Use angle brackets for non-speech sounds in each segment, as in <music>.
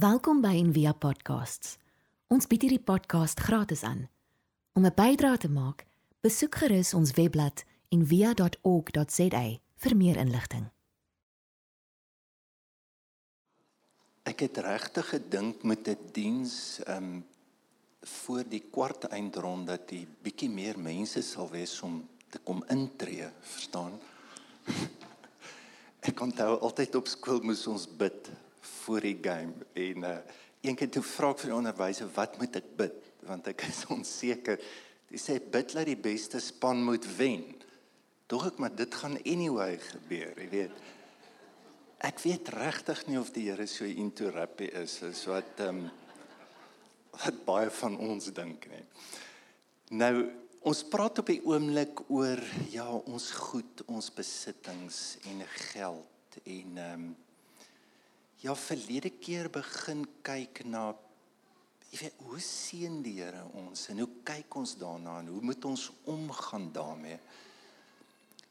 Welkom by Envia Podcasts. Ons bied hierdie podcast gratis aan. Om 'n bydrae te maak, besoek gerus ons webblad en via.org.za vir meer inligting. Ek het regtig gedink met 'n die diens um, voor die kwart eindrond dat die bietjie meer mense sal wees om te kom intree, verstaan? <laughs> Ek kon toe altyd op skool moes ons bid voor die game en uh een keer toe vra ek vir die onderwyser wat moet ek bid want ek <laughs> is onseker. Hy sê bid dat die beste span moet wen. Dog ek maar dit gaan anyway gebeur, jy weet. Ek weet regtig nie of die Here so into rugby is as wat ehm um, wat baie van ons dink nie. Nou ons praat op die oomblik oor ja, ons goed, ons besittings en geld en ehm um, ja, verlede keer begin kyk na jy weet hoe sien die Here ons en hoe kyk ons daarna en hoe moet ons omgaan daarmee?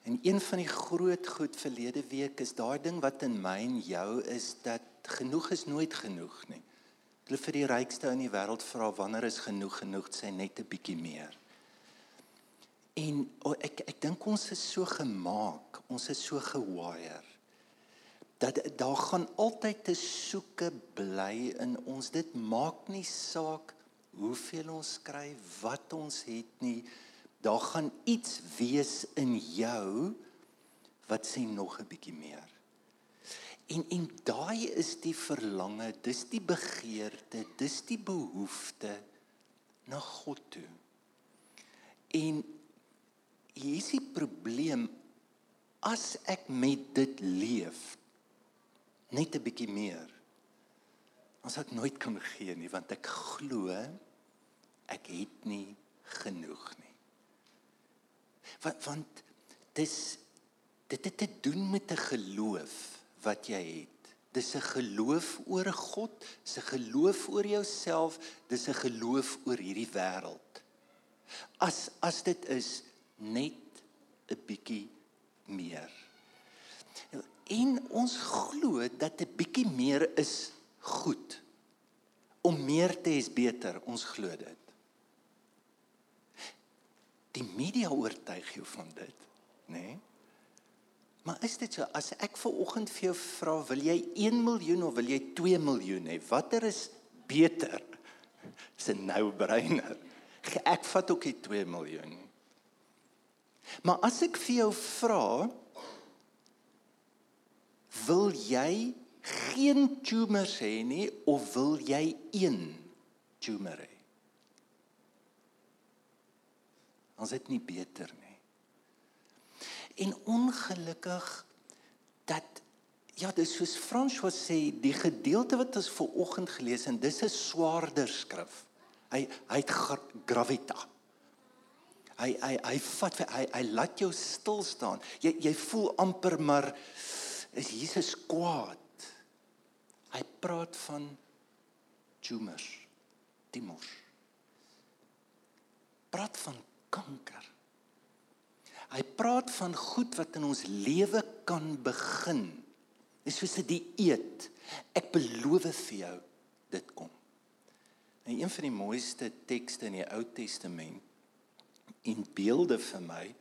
En een van die groot goed verlede week is daai ding wat in my en jou is dat genoeg is nooit genoeg nie. Hulle vir die rykste in die wêreld vra wanneer is genoeg genoeg sê net 'n bietjie meer. En oh, ek ek dink ons is so gemaak, ons is so gewire dat daar gaan altyd te soeke bly in ons. Dit maak nie saak hoeveel ons kry, wat ons het nie daar gaan iets wees in jou wat sê nog 'n bietjie meer. En en daai is die verlange, dis die begeerte, dis die behoefte na God toe. En hier is die probleem as ek met dit leef net 'n bietjie meer. As ek nooit kan gee nie want ek glo ek het nie genoeg nie. Want want dis dit het te doen met 'n geloof wat jy het. Dis 'n geloof oor God dis 'n geloof oor jouself dis 'n geloof oor hierdie wêreld. As as dit is net 'n bietjie meer en ons glo dat 'n bietjie meer is goed om meer te hê is beter ons glo dit Die media oortuig jou van dit, nê? Nee? Maar is dit so as ek ver oggend vir jou vra, wil jy 1 miljoen of wil jy 2 miljoen hê? Watter is beter? Dis 'n nou-brainer. Ek vat ook die 2 miljoen. Maar as ek vir jou vra, wil jy geen tumors hê nie of wil jy een tumor hê? Ons het nie beter nie. En ongelukkig dat ja, dis soos François sê, die gedeelte wat ons ver oggend gelees en dis 'n swaarder skrif. Hy hy het gravita. Hy hy hy vat hy hy laat jou stil staan. Jy jy voel amper maar is Jesus kwaad. Hy praat van tumors. Tumors. Praat van kanker. Hy praat van goed wat in ons lewe kan begin. Dis soos 'n dieet. Ek beloof vir jou dit kom. En een van die mooiste tekste in die Ou Testament in beelde vir my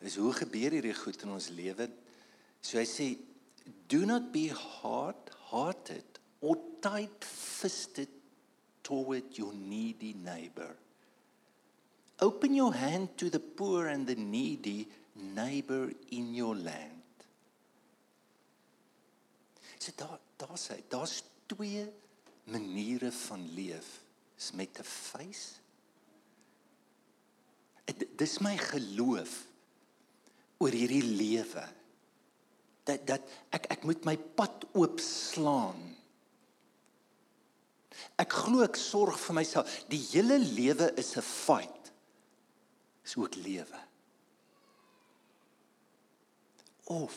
is hoe gebeur hierdie goed in ons lewe? So hy sê do not be hard-hearted or tight-fisted toward your needy neighbor. Open your hand to the poor and the needy neighbor in your land. So daar daar sê daar's twee maniere van leef. Is met 'n face. Dis my geloof oor hierdie lewe. Dat dat ek ek moet my pad oopslaan. Ek glo ek sorg vir myself. Die hele lewe is 'n fight is ook lewe. Of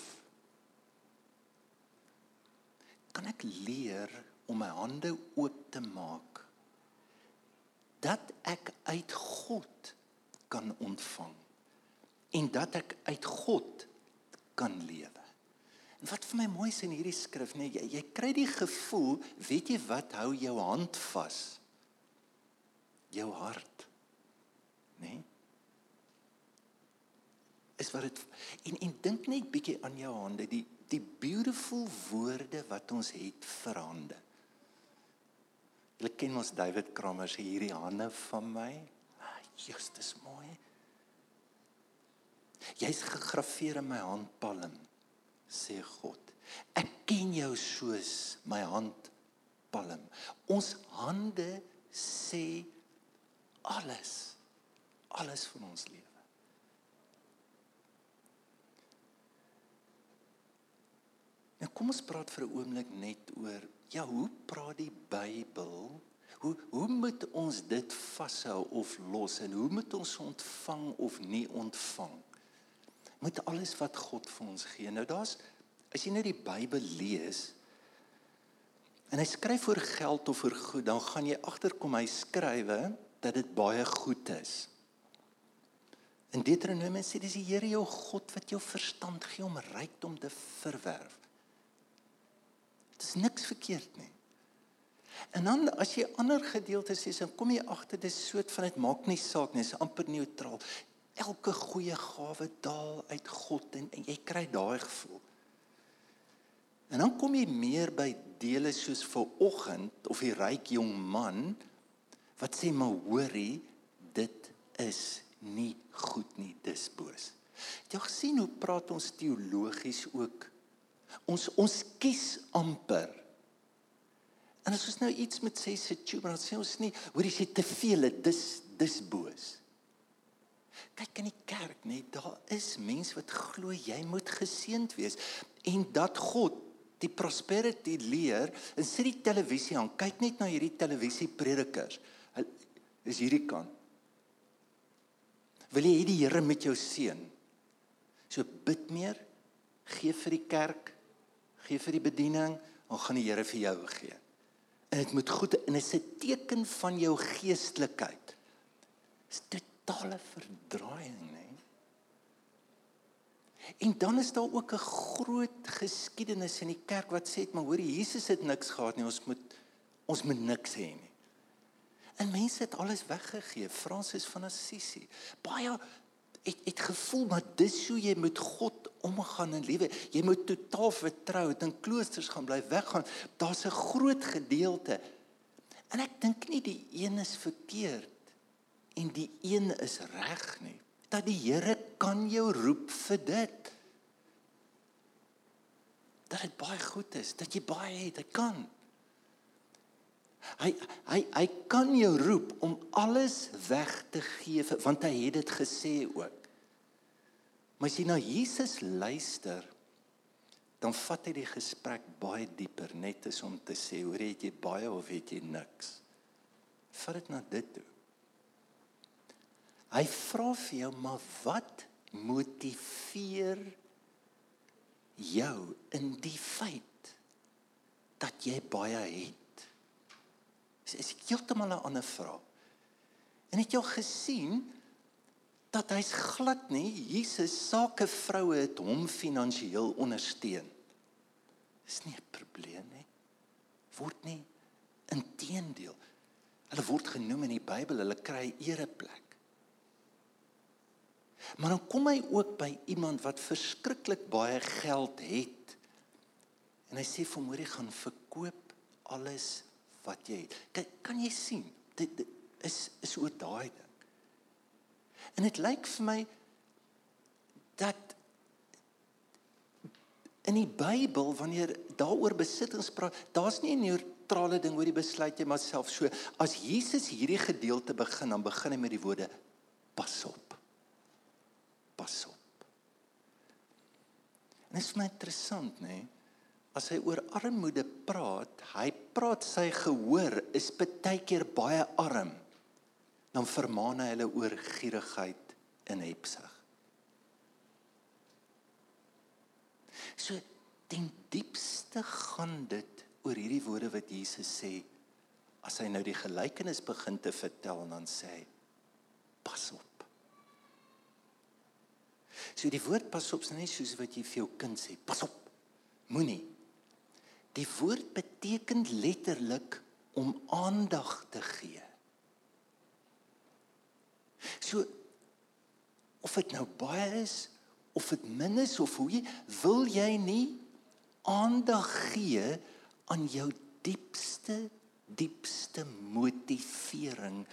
kan ek leer om my hande oop te maak dat ek uit God kan ontvang en dat ek uit God kan lewe. Wat vir my mooi is in hierdie skrif, nee, jy, jy kry die gevoel, weet jy wat hou jou hand vas? Jou hart. Nee. Is wat dit en en dink net bietjie aan jou hande, die die beautiful woorde wat ons het vir hande. Jy ken mos David Kramer se hierdie hande van my. Ah, Jesus, dis mooi. Jy's gegraveer in my handpalm, sê God. Ek ken jou soos my handpalm. Ons hande sê alles. Alles van ons lewe. Nou kom ons praat vir 'n oomblik net oor ja, hoe praat die Bybel? Hoe hoe moet ons dit vashou of los en hoe moet ons ontvang of nie ontvang? Met alles wat God vir ons gee. Nou daar's as jy net die Bybel lees en hy skryf oor geld of oor goed, dan gaan jy agterkom hy skrywe dat dit baie goed is. In Deuteronomium sê dis die Here jou God wat jou verstand gee om rykdom te verwerf. Dit is niks verkeerd nie. En dan as jy ander gedeeltes sien, dan kom jy agter dis soort van dit maak nie saak nie, dis amper neutraal. Elke goeie gawe daal uit God en, en jy kry daai gevoel. En dan kom jy meer by dele soos vir oggend of die ryk jong man wat sê maar hoorie dit is nie goed nie, dis boos. Jy sien hoe praat ons teologies ook Ons ons kies amper. En as ons nou iets met sê se tube, dan sê ons nie, hoor jy sê te veel, dis dis boos. Kyk in die kerk, nê, daar is mense wat glo jy moet geseënd wees en dat God die prosperity leer en sit die televisie aan. Kyk net na hierdie televisie predikers. Hulle is hierdie kant. Wil jy hê die Here met jou seën? So bid meer, gee vir die kerk, gee vir die bediening, dan gaan die Here vir jou gee. En dit moet goed en dit is 'n teken van jou geestelikheid. Dis totale verdraaiing, né? En dan is daar ook 'n groot geskiedenis in die kerk wat sê, "Maar hoor, Jesus het niks gehad nie, ons moet ons moet niks hê nie." En mense het alles weggegee. Fransis van Assisi. Baie het het gevoel maar dis hoe jy met God omgaan in lewe. Jy moet totaal vertrou, dit in kloosters gaan bly weggaan. Daar's 'n groot gedeelte. En ek dink nie die een is verkeerd en die een is reg nie. Dat die Here kan jou roep vir dit. Dat dit baie goed is, dat jy baie het, hy kan. Hy hy hy kan jou roep om alles weg te gee want hy het dit gesê ook. Maar as jy na Jesus luister, dan vat hy die gesprek baie dieper net as om te sê, hoor het jy baie of het jy niks? Vat dit na dit toe. Hy vra vir jou, maar wat motiveer jou in die feit dat jy baie het? Dis is heeltemal 'n ander vraag. En het jy al gesien dat hy's glad nie Jesus sake vroue het hom finansiëel ondersteun. Dis nie 'n probleem nie. Word nie inteendeel. Hulle word genoem in die Bybel, hulle kry ereplek. Maar dan kom hy ook by iemand wat verskriklik baie geld het. En hy sê vir hom, "Hoor jy gaan verkoop alles wat jy het. Kyk, kan jy sien? Dit, dit is is oor daai ding. En dit lyk vir my dat in die Bybel wanneer daaroor besittings praat, daar's nie 'n neutrale ding oor die besluit jy maar self so as Jesus hierdie gedeelte begin dan begin hy met die woorde pas op. Pas op. En dit is my interessant, nê? Nee? as hy oor armoede praat, hy praat sy gehoor is baie keer baie arm. Dan vermaan hy hulle oor gierigheid en hebsug. So ten diepste gaan dit oor hierdie woorde wat Jesus sê as hy nou die gelykenis begin te vertel en dan sê pas op. So die woord pas op is nie soos wat jy vir jou kind sê pas op Moenie. Die woord beteken letterlik om aandag te gee. So of dit nou baie is of dit min is of hoe jy wil jy nie aandag gee aan jou diepste diepste motivering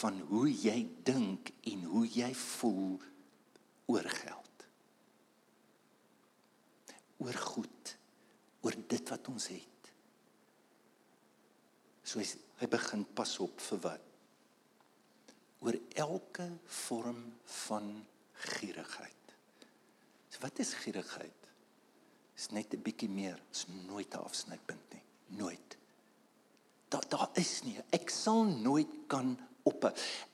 van hoe jy dink en hoe jy voel oor geld. Oor goed, oor dit wat ons het. So hy, hy begin pas op vir wat? Oor elke vorm van gierigheid. So wat is gierigheid? Is net 'n bietjie meer, is nooit 'n afsnypunt nie, nooit. Daar daar is nie. Ek sal nooit kan op.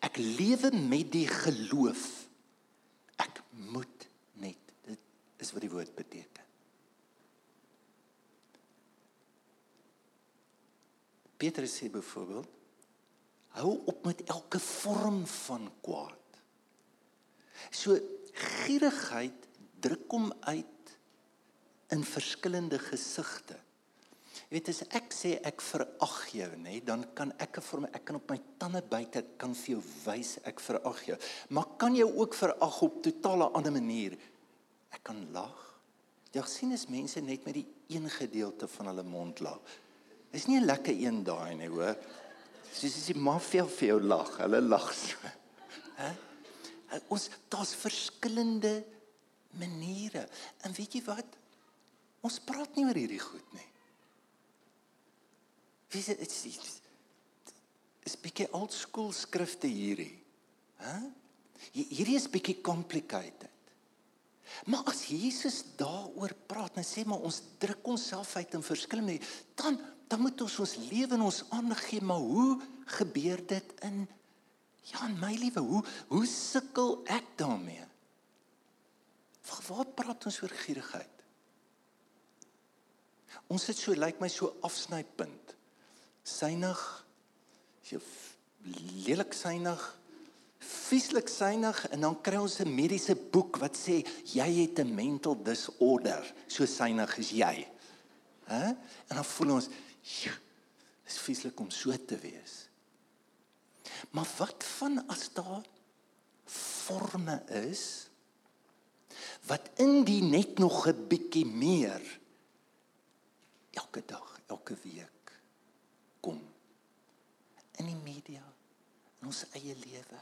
Ek lewe met die geloof. Ek moet net. Dit is wat die woord beteken. Petrus sê byvoorbeeld hou op met elke vorm van kwaad. So gierigheid druk hom uit in verskillende gesigte. Jy weet as ek sê ek verag jou, nê, dan kan ek vir my ek kan op my tande byt, ek kan vir jou wys ek verag jou. Maar kan jy ook verag op totale ander manier? Ek kan lag. Jy sien as mense net met die een gedeelte van hulle mond lag. Dis nie 'n lekker een daai nie, hoor. Soos as die maffia vir jou lag, hulle lag so. Hæ? Ons daar's verskillende maniere. En weet jy wat? Ons praat nie oor hierdie goed nie. Wie is dit? Is bietjie old school skrifte hierdie. Hæ? Hierdie is bietjie complicated. Maar as Jesus daaroor praat en sê maar ons druk onsself uit in verskillende dan dan moet ons ons lewe en ons aangee maar hoe gebeur dit in ja in my lewe hoe hoe sukkel ek daarmee? Waar, waar praat ons oor gierigheid? Ons sit so lyk like my so afsnypunt synig as jy lelik synig vieslik synig en dan kry ons 'n mediese boek wat sê jy het 'n mental disorder so synig is jy hè en dan voel ons is vieslik om so te wees. Maar wat van as daar forme is wat in die net nog 'n bietjie meer elke dag elke week kom? In die media in ons eie lewe.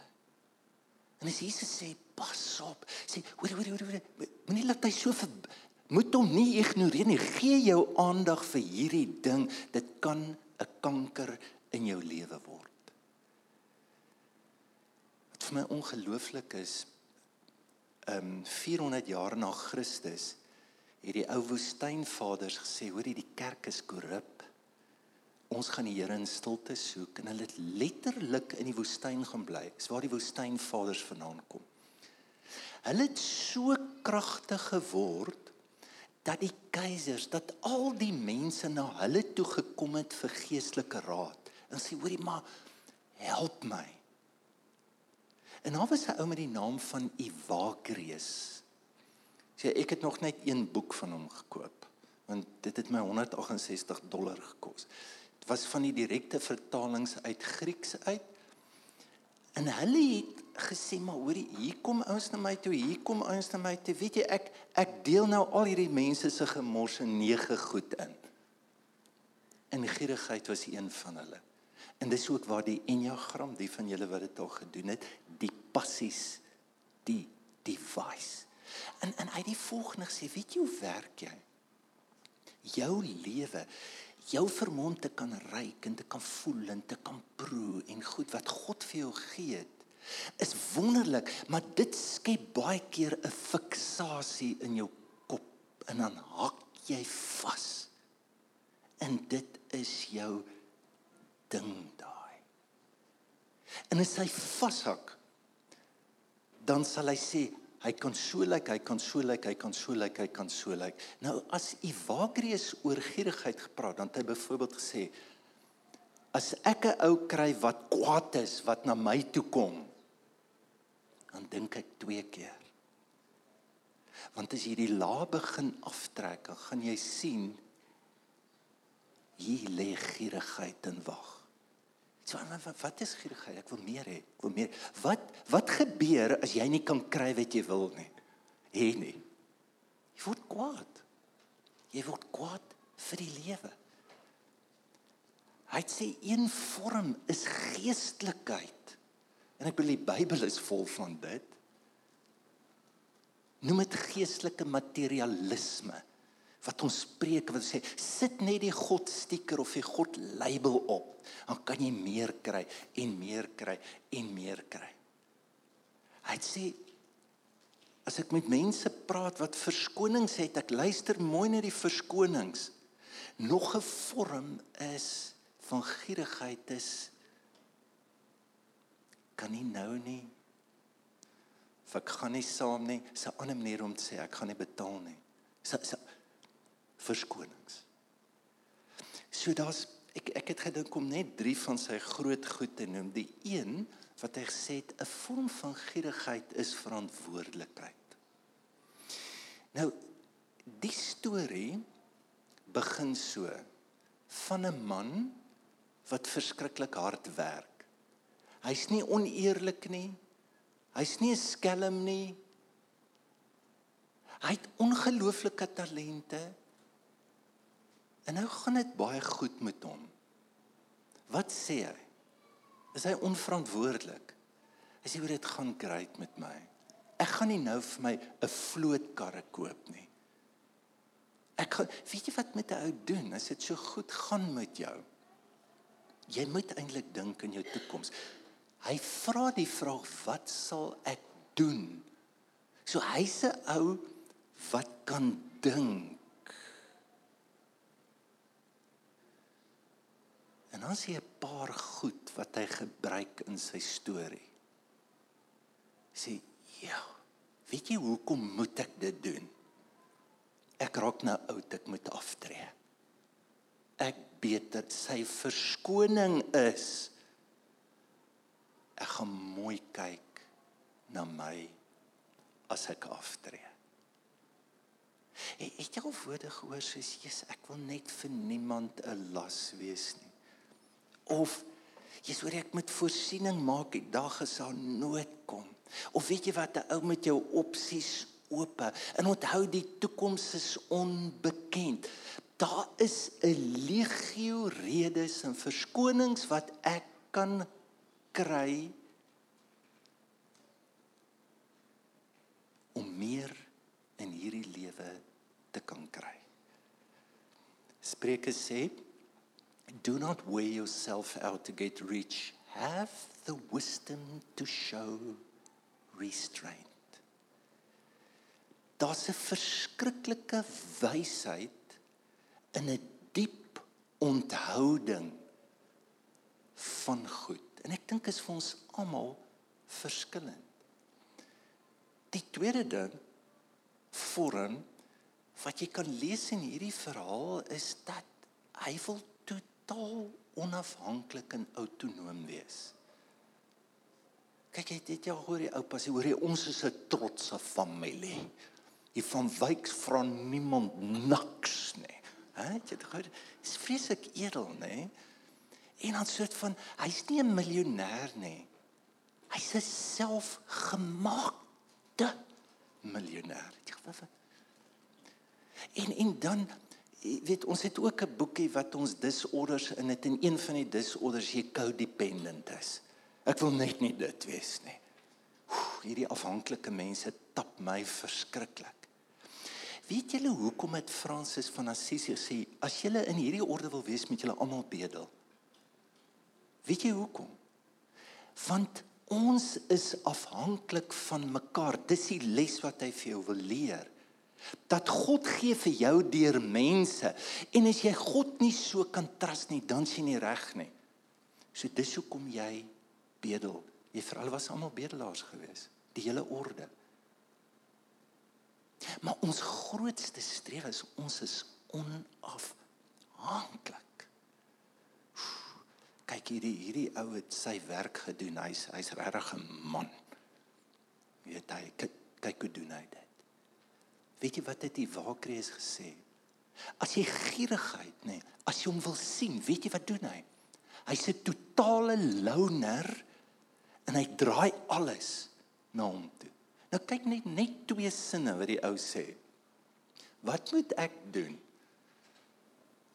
En as Jesus sê pas op, sê hoor hoor hoor hoor. Moenie laat hy so ver, moet hom nie ignoreer nie. Gee jou aandag vir hierdie ding. Dit kan 'n kanker in jou lewe word. Wat vir my ongelooflik is, ehm um, 400 jaar na Christus het die ou woestynvaders gesê, hoor jy die kerk is korrup ons gaan die Here in stilte soek en hulle het letterlik in die woestyn gaan bly. Dis waar die woestynvaders vandaan kom. Hulle het so kragtig geword dat die keisers, dat al die mense na hulle toe gekom het vir geestelike raad. En sê hoorie maar help my. En daar was 'n ou met die naam van Evagrius. Sê ek het nog net een boek van hom gekoop want dit het my 168 dollar gekos was van die direkte vertalings uit Grieks uit. En hulle het gesê maar hoorie, hier kom ouens na my toe, hier kom ouens na my toe. Weet jy ek ek deel nou al hierdie mense se gemors en nege goed in. En gierigheid was een van hulle. En dis ook waar die enneagram, die van julle wat dit al gedoen het, die passies die device. En en het die volgende gesê, weet jy hoe werk jy? Jou lewe jou vermoë te kan ryk en te kan voel en te kan proe en goed wat God vir jou gee het is wonderlik maar dit skep baie keer 'n fiksasie in jou kop en dan hak jy vas en dit is jou ding daai en as hy vashak dan sal hy sê Hy kan so lyk, like, hy kan so lyk, like, hy kan so lyk, like, hy kan so lyk. Nou as Evagrius oor gierigheid gepraat, dan het hy byvoorbeeld gesê as ek 'n ou kry wat kwaad is wat na my toe kom, dan dink ek twee keer. Want as jy die la begin aftrek, dan gaan jy sien hier lê gierigheid in wag. So wat, is gierigheid? Ek wil meer hê. Ek wil meer. Wat wat gebeur as jy nie kan kry wat jy wil nie? Hê nie. Jy word kwaad. Jy word kwaad vir die lewe. Hy sê een vorm is geestelikheid. En ek bedoel die Bybel is vol van dit. Noem dit geestelike materialisme wat ons preek wat sê sit net die God stiker of die God label op dan kan jy meer kry en meer kry en meer kry. Hy sê as ek met mense praat wat verskonings het, ek luister mooi na die verskonings. Nog 'n vorm is van gierigheid is kan nie nou nie. Ek gaan nie saam nie. Dis 'n ander manier om te sê ek gaan nie betaal nie. Dis verskonings. So daar's ek ek het gedink om net drie van sy groot goed te noem. Die een wat hy gesê het 'n vorm van gierigheid is verantwoordelikheid. Nou die storie begin so van 'n man wat verskriklik hard werk. Hy's nie oneerlik nie. Hy's nie 'n skelm nie. Hy het ongelooflike talente. En nou gaan dit baie goed met hom. Wat sê hy? Is hy onverantwoordelik? Hy sê dit gaan great met my. Ek gaan nie nou vir my 'n vlootkarre koop nie. Ek gaan, weet jy wat met 'n ou doen as dit so goed gaan met jou? Jy moet eintlik dink aan jou toekoms. Hy vra die vraag wat sal ek doen? So hy's 'n ou wat kan dink En dan sien 'n paar goed wat hy gebruik in sy storie. Sê, "Ja, weet jy hoekom moet ek dit doen? Ek raak nou oud, ek moet aftree. Ek beter sy verskoning is ek gaan mooi kyk na my as ek aftree." Het jy al woorde gehoor soos Jesus, ek wil net vir niemand 'n las wees nie. Of jy's hoor ek moet voorsiening maak die dag as daar nood kom. Of weet jy wat 'n ou met jou opsies oop en onthou die toekoms is onbekend. Daar is 'n legio redes en verskonings wat ek kan kry om meer in hierdie lewe te kan kry Spreuke sê Do not wear yourself out to get rich. Have the wisdom to show restraint. Daar's 'n verskriklike wysheid in 'n diep onthouding van goed. En ek dink is vir ons almal verskillend. Die tweede ding vorm wat jy kan lees in hierdie verhaal is dat hy wil totaal onafhanklik en autonoom wees. Kyk, jy het jou hoor die oupa sê hoor jy ons is 'n trotse familie. Hier van Wyk vra niemand niks nie. Hè? Jy het gehoor, is vreeslik edel, nê? En dan soort van hy's nie 'n miljonair nie. Hy's 'n selfgemaakte miljonair. En en dan weet ons het ook 'n boekie wat ons disorders in dit en een van die disorders jy codependent is. Ek wil net nie dit wees nie. Oef, hierdie afhanklike mense tap my verskriklik. Weet julle hoekom het Fransis van Assisi sê as julle in hierdie orde wil wees met julle almal bedel? Weet jy hoekom? Want ons is afhanklik van mekaar. Dis die les wat hy vir jou wil leer dat God gee vir jou deur mense en as jy God nie so kan trust nie dan sien jy reg nie. So dis hoekom jy bedel. Jy veral was almal bedelaars geweest, die hele orde. Maar ons grootste strewe is ons is onafhanklik. Kyk hierdie hierdie ou het sy werk gedoen. Hy's hy's regtig 'n man. Weet hy kyk, kyk hoe doen hy dit. Weet jy wat dit die Waakreus gesê? As jy gierigheid, nê, nee, as jy hom wil sien, weet jy wat doen hy? Hy's 'n totale loner en hy draai alles na hom toe. Nou kyk net net twee sinne wat die ou sê. Wat moet ek doen?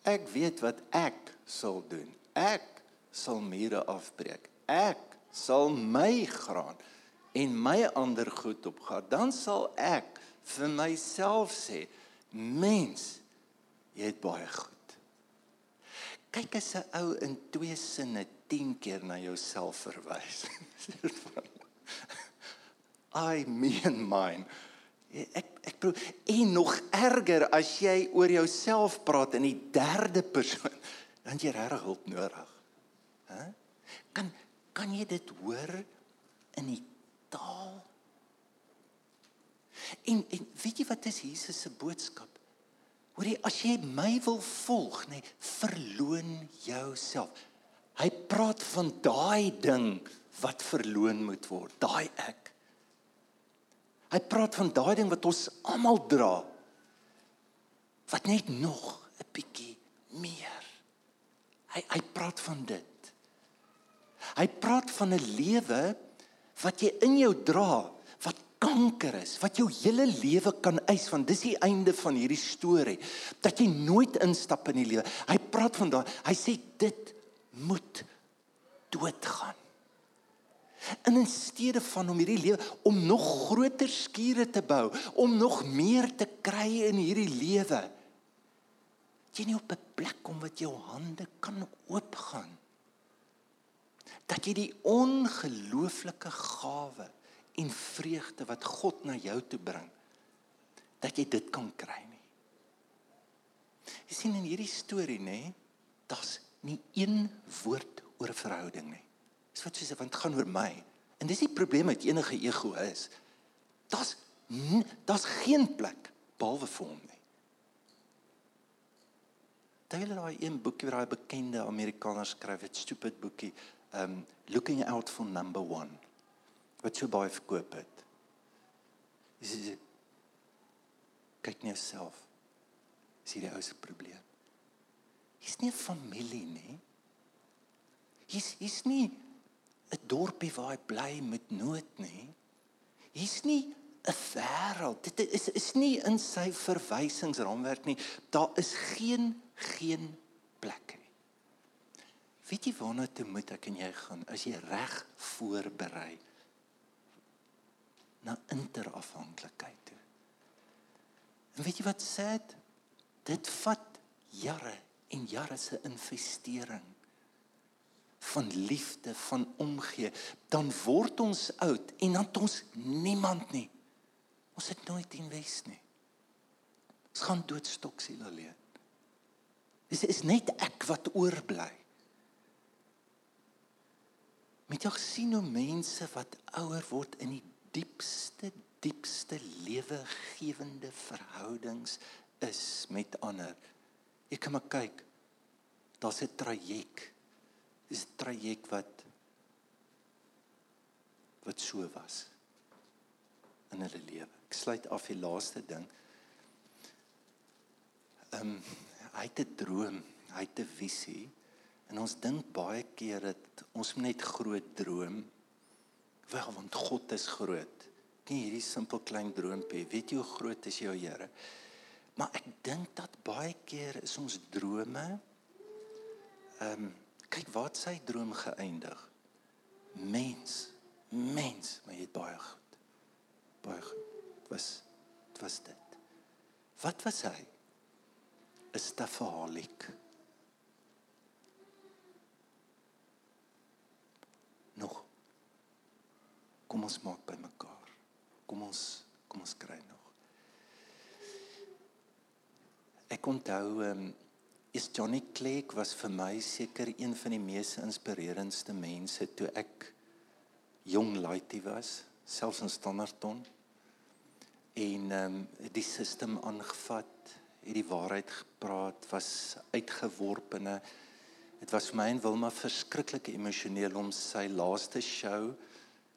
Ek weet wat ek sal doen. Ek sal mure afbreek. Ek sal my graan en my ander goed opgaan. Dan sal ek vir myself sê, mens, jy het baie goed. Kyk as 'n ou in twee sinne 10 keer na jouself verwys. <laughs> I mean mine. Ek ek probeer en nog erger as jy oor jouself praat in die derde persoon, dan jy regtig hulp nodig. Hæ? Kan kan jy dit hoor in die taal? En en weet jy wat is Jesus se boodskap? Hoorie, as jy my wil volg, nê, nee, verloon jouself. Hy praat van daai ding wat verloon moet word, daai ek. Hy praat van daai ding wat ons almal dra. Wat net nog 'n bietjie meer. Hy hy praat van dit. Hy praat van 'n lewe wat jy in jou dra wat kanker is, wat jou hele lewe kan eis want dis die einde van hierdie storie dat jy nooit instap in die lewe. Hy praat van daai, hy sê dit moet doodgaan. En in steede van om hierdie lewe om nog groter skure te bou, om nog meer te kry in hierdie lewe. Jy nie op 'n plek kom wat jou hande kan oopgaan. Dat jy die ongelooflike gawe en vreugde wat God na jou toe bring, dat jy dit kan kry nie. Jy sien in hierdie storie nê, daar's nie een woord oor 'n verhouding nie. Dis wat sê want dit gaan oor my. En dis die probleem met enige ego is. Daar's daar's geen plek behalwe vir hom nie. Daai daai een boekie wat daai bekende Amerikaner skryf, 'n stupid boekie, um looking out for number 1 wat so baie verkoop het. Is kyk net self. Is hierdie ou se probleem. Hier's nie 'n familie nie. Hier's hier's nie 'n dorpie waar hy bly met nood nie. Hier's nie 'n wêreld. Dit is is nie in sy verwysingsraamwerk nie. Daar is geen geen plek nie. Weet jy waarna toe moet ek en jy gaan as jy reg voorberei na interafhanklikheid toe. En weet jy wat sê dit? Dit vat jare en jare se investering van liefde, van omgee, dan word ons oud en dan het ons niemand nie. Ons het nooit invest nie. Ons gaan doodstok siel alleen. Dis is net ek wat oorbly. Met jou sien hoe mense wat ouer word in die diepste diepste lewegewende verhoudings is met ander. Ek kan maar kyk. Daar's 'n traject is 'n traject wat wat so was in hulle lewe. Ek sluit af die laaste ding. Ehm um, hy het 'n droom, hy het 'n visie en ons dink baie keer dat ons net groot droom. Wel, want God is groot. Ken hierdie simpel klein droompie. Weet jy hoe groot is jou Here? Maar ek dink dat baie keer is ons drome ehm um, kyk waar sy droom geëindig. Mens, mens, maar jy het baie goed. Baie goed. Dit was dit was dit. Wat was hy? 'n Stafaholiek. Nog. Kom ons maak by mekaar. Kom ons kom ons kry nog. Ek onthou ehm um, is Johnny Clegg was vir my seker een van die mees inspirerendste mense toe ek jong laaitie was, selfs in Standerton. En ehm um, die sisteem aangevat, het die waarheid gepraat, was uitgeworpene. Dit was vir my en Wilma verskriklik emosioneel om sy laaste show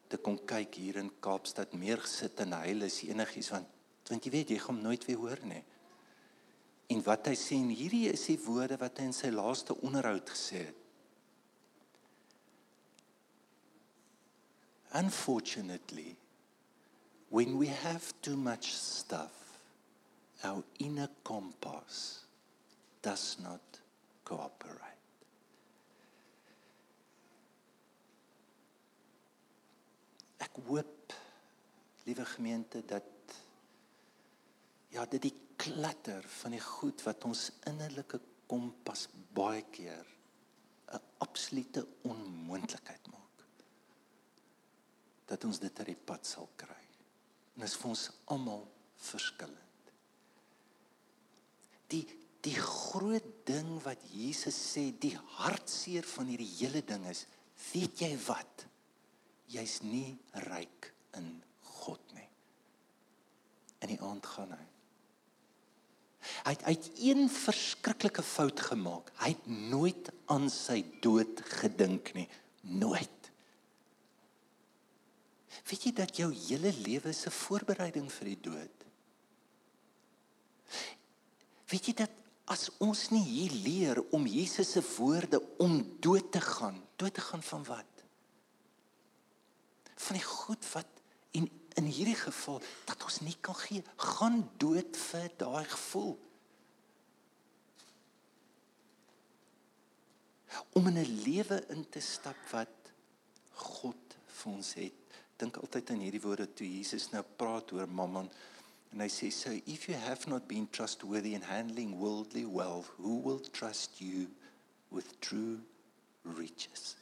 te kon kyk hier in Kaapstad meer gesit en huil is enigiets want Want jy weet jy gaan nooit weer hoor nie. En wat hy sê en hierdie is die woorde wat hy in sy laaste onderhoud gesê het. Unfortunately, when we have too much stuff, our inner compass does not cooperate. Ek hoop liewe gemeente dat ja, dit die klatter van die goed wat ons innerlike kompas baie keer 'n absolute onmoontlikheid maak. Dat ons dit uit die pad sal kry. En dit is vir ons almal verskillend. Die die groot ding wat Jesus sê, die hartseer van hierdie hele ding is, weet jy wat? Jy's nie ryk in God nie. In die aand gaan hy Hy het, hy het een verskriklike fout gemaak. Hy het nooit aan sy dood gedink nie. Nooit. Weet jy dat jou hele lewe 'n voorbereiding vir die dood? Weet jy dat as ons nie hier leer om Jesus se woorde om dood te gaan, dood te gaan van wat? Van die goed wat en in hierdie geval dat ons nie kan gee, gaan dood vir daai gevoel. Om in 'n lewe in te stap wat God vir ons het. Dink altyd aan hierdie woorde toe Jesus nou praat oor Mammon en hy sê so if you have not been trustworthy in handling worldly wealth, who will trust you with true riches?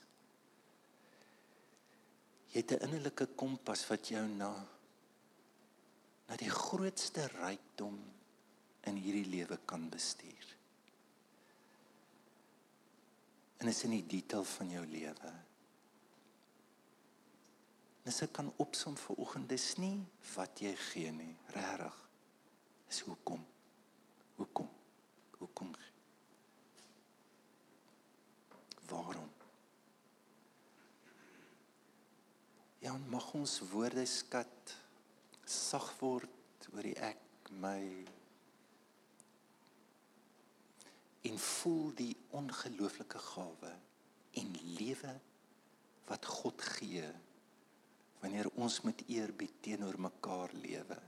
Jy het 'n innerlike kompas wat jou na na die grootste rykdom in hierdie lewe kan bestuur. En is in die detail van jou lewe. Dis ek kan opsom vir oggend dis nie wat jy gee nie, regtig. Dis hoekom. Hoekom? Hoekom? Waarom? Ja, mag ons woordeskat sag word oor die ek my en voel die ongelooflike gawe en lewe wat God gee wanneer ons met eerbied teenoor mekaar lewe.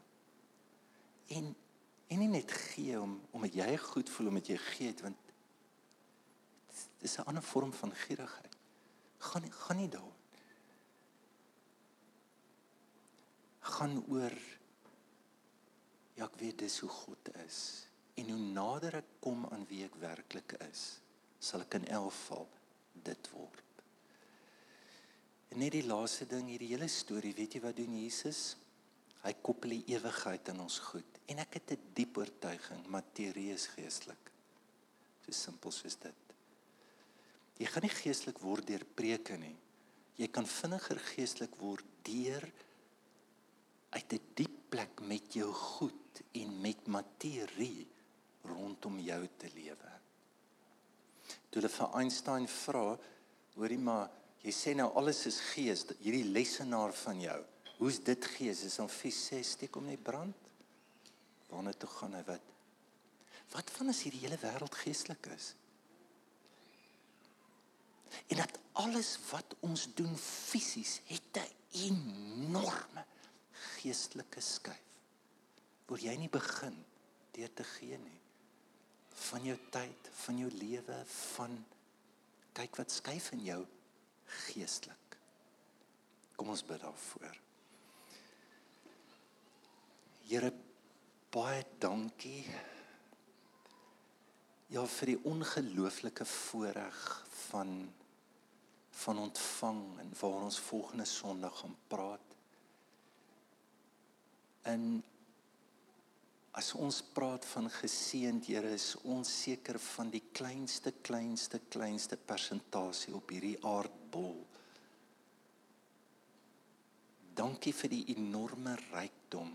En en nie net gee om omdat jy goed voel omdat jy gee het want dis 'n ander vorm van gierigheid. Gaan gaan nie daar gaan oor ja, ek weet dis hoe God is en hoe nader ek kom aan wie ek werklik is, sal ek in elk geval dit word. En net die laaste ding hierdie hele storie, weet jy wat doen Jesus? Hy koppel die ewigheid aan ons goed en ek het 'n diep oortuiging materie is geestelik. So simpel soos dit. Jy gaan nie geestelik word deur preke nie. Jy kan vinniger geestelik word deur uit 'n die diep plek met jou goed en met materie rondom jou te lewe. Toe hulle vir Einstein vra, hoorie maar, jy sê nou alles is gees, hierdie lesenaar van jou. Hoe's dit gees? Is hom fis sê steek hom net brand? Waarna toe gaan hy wat? Wat van as hierdie hele wêreld geestelik is? En dat alles wat ons doen fisies het 'n enorme geestelike skuif. Wil jy nie begin deur te gee nie van jou tyd, van jou lewe, van kyk wat skuif in jou geestelik. Kom ons bid daarvoor. Here baie dankie. Ja vir die ongelooflike voorreg van van ontvang en waar ons volgende Sondag gaan praat in as ons praat van geseënd Here is ons seker van die kleinste kleinste kleinste persentasie op hierdie aardbol. Dankie vir die enorme rykdom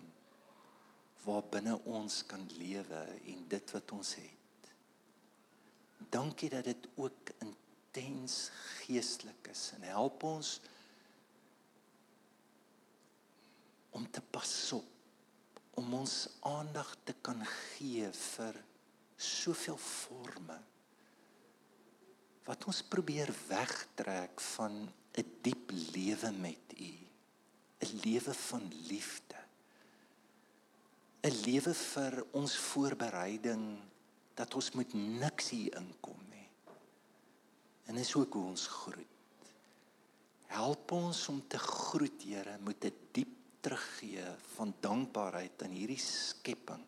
waarbinne ons kan lewe en dit wat ons het. Dankie dat dit ook intens geestelik is en help ons om te pas op om ons aandag te kan gee vir soveel forme wat ons probeer wegtrek van 'n diep lewe met U, 'n lewe van liefde. 'n Lewe vir ons voorbereiding dat ons met niks hier inkom nie. En dis ook hoe ons groet. Help ons om te groet, Here, met 'n diep teruggee van dankbaarheid aan hierdie skepping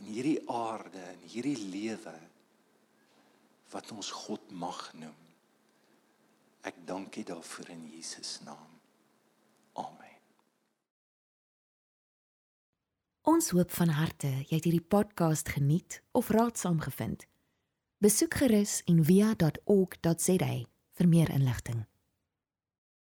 en hierdie aarde en hierdie lewe wat ons God mag noem. Ek dank U daarvoor in Jesus naam. Amen. Ons hoop van harte jy het hierdie podcast geniet of raadsaam gevind. Besoek gerus en via.ok.za vir meer inligting.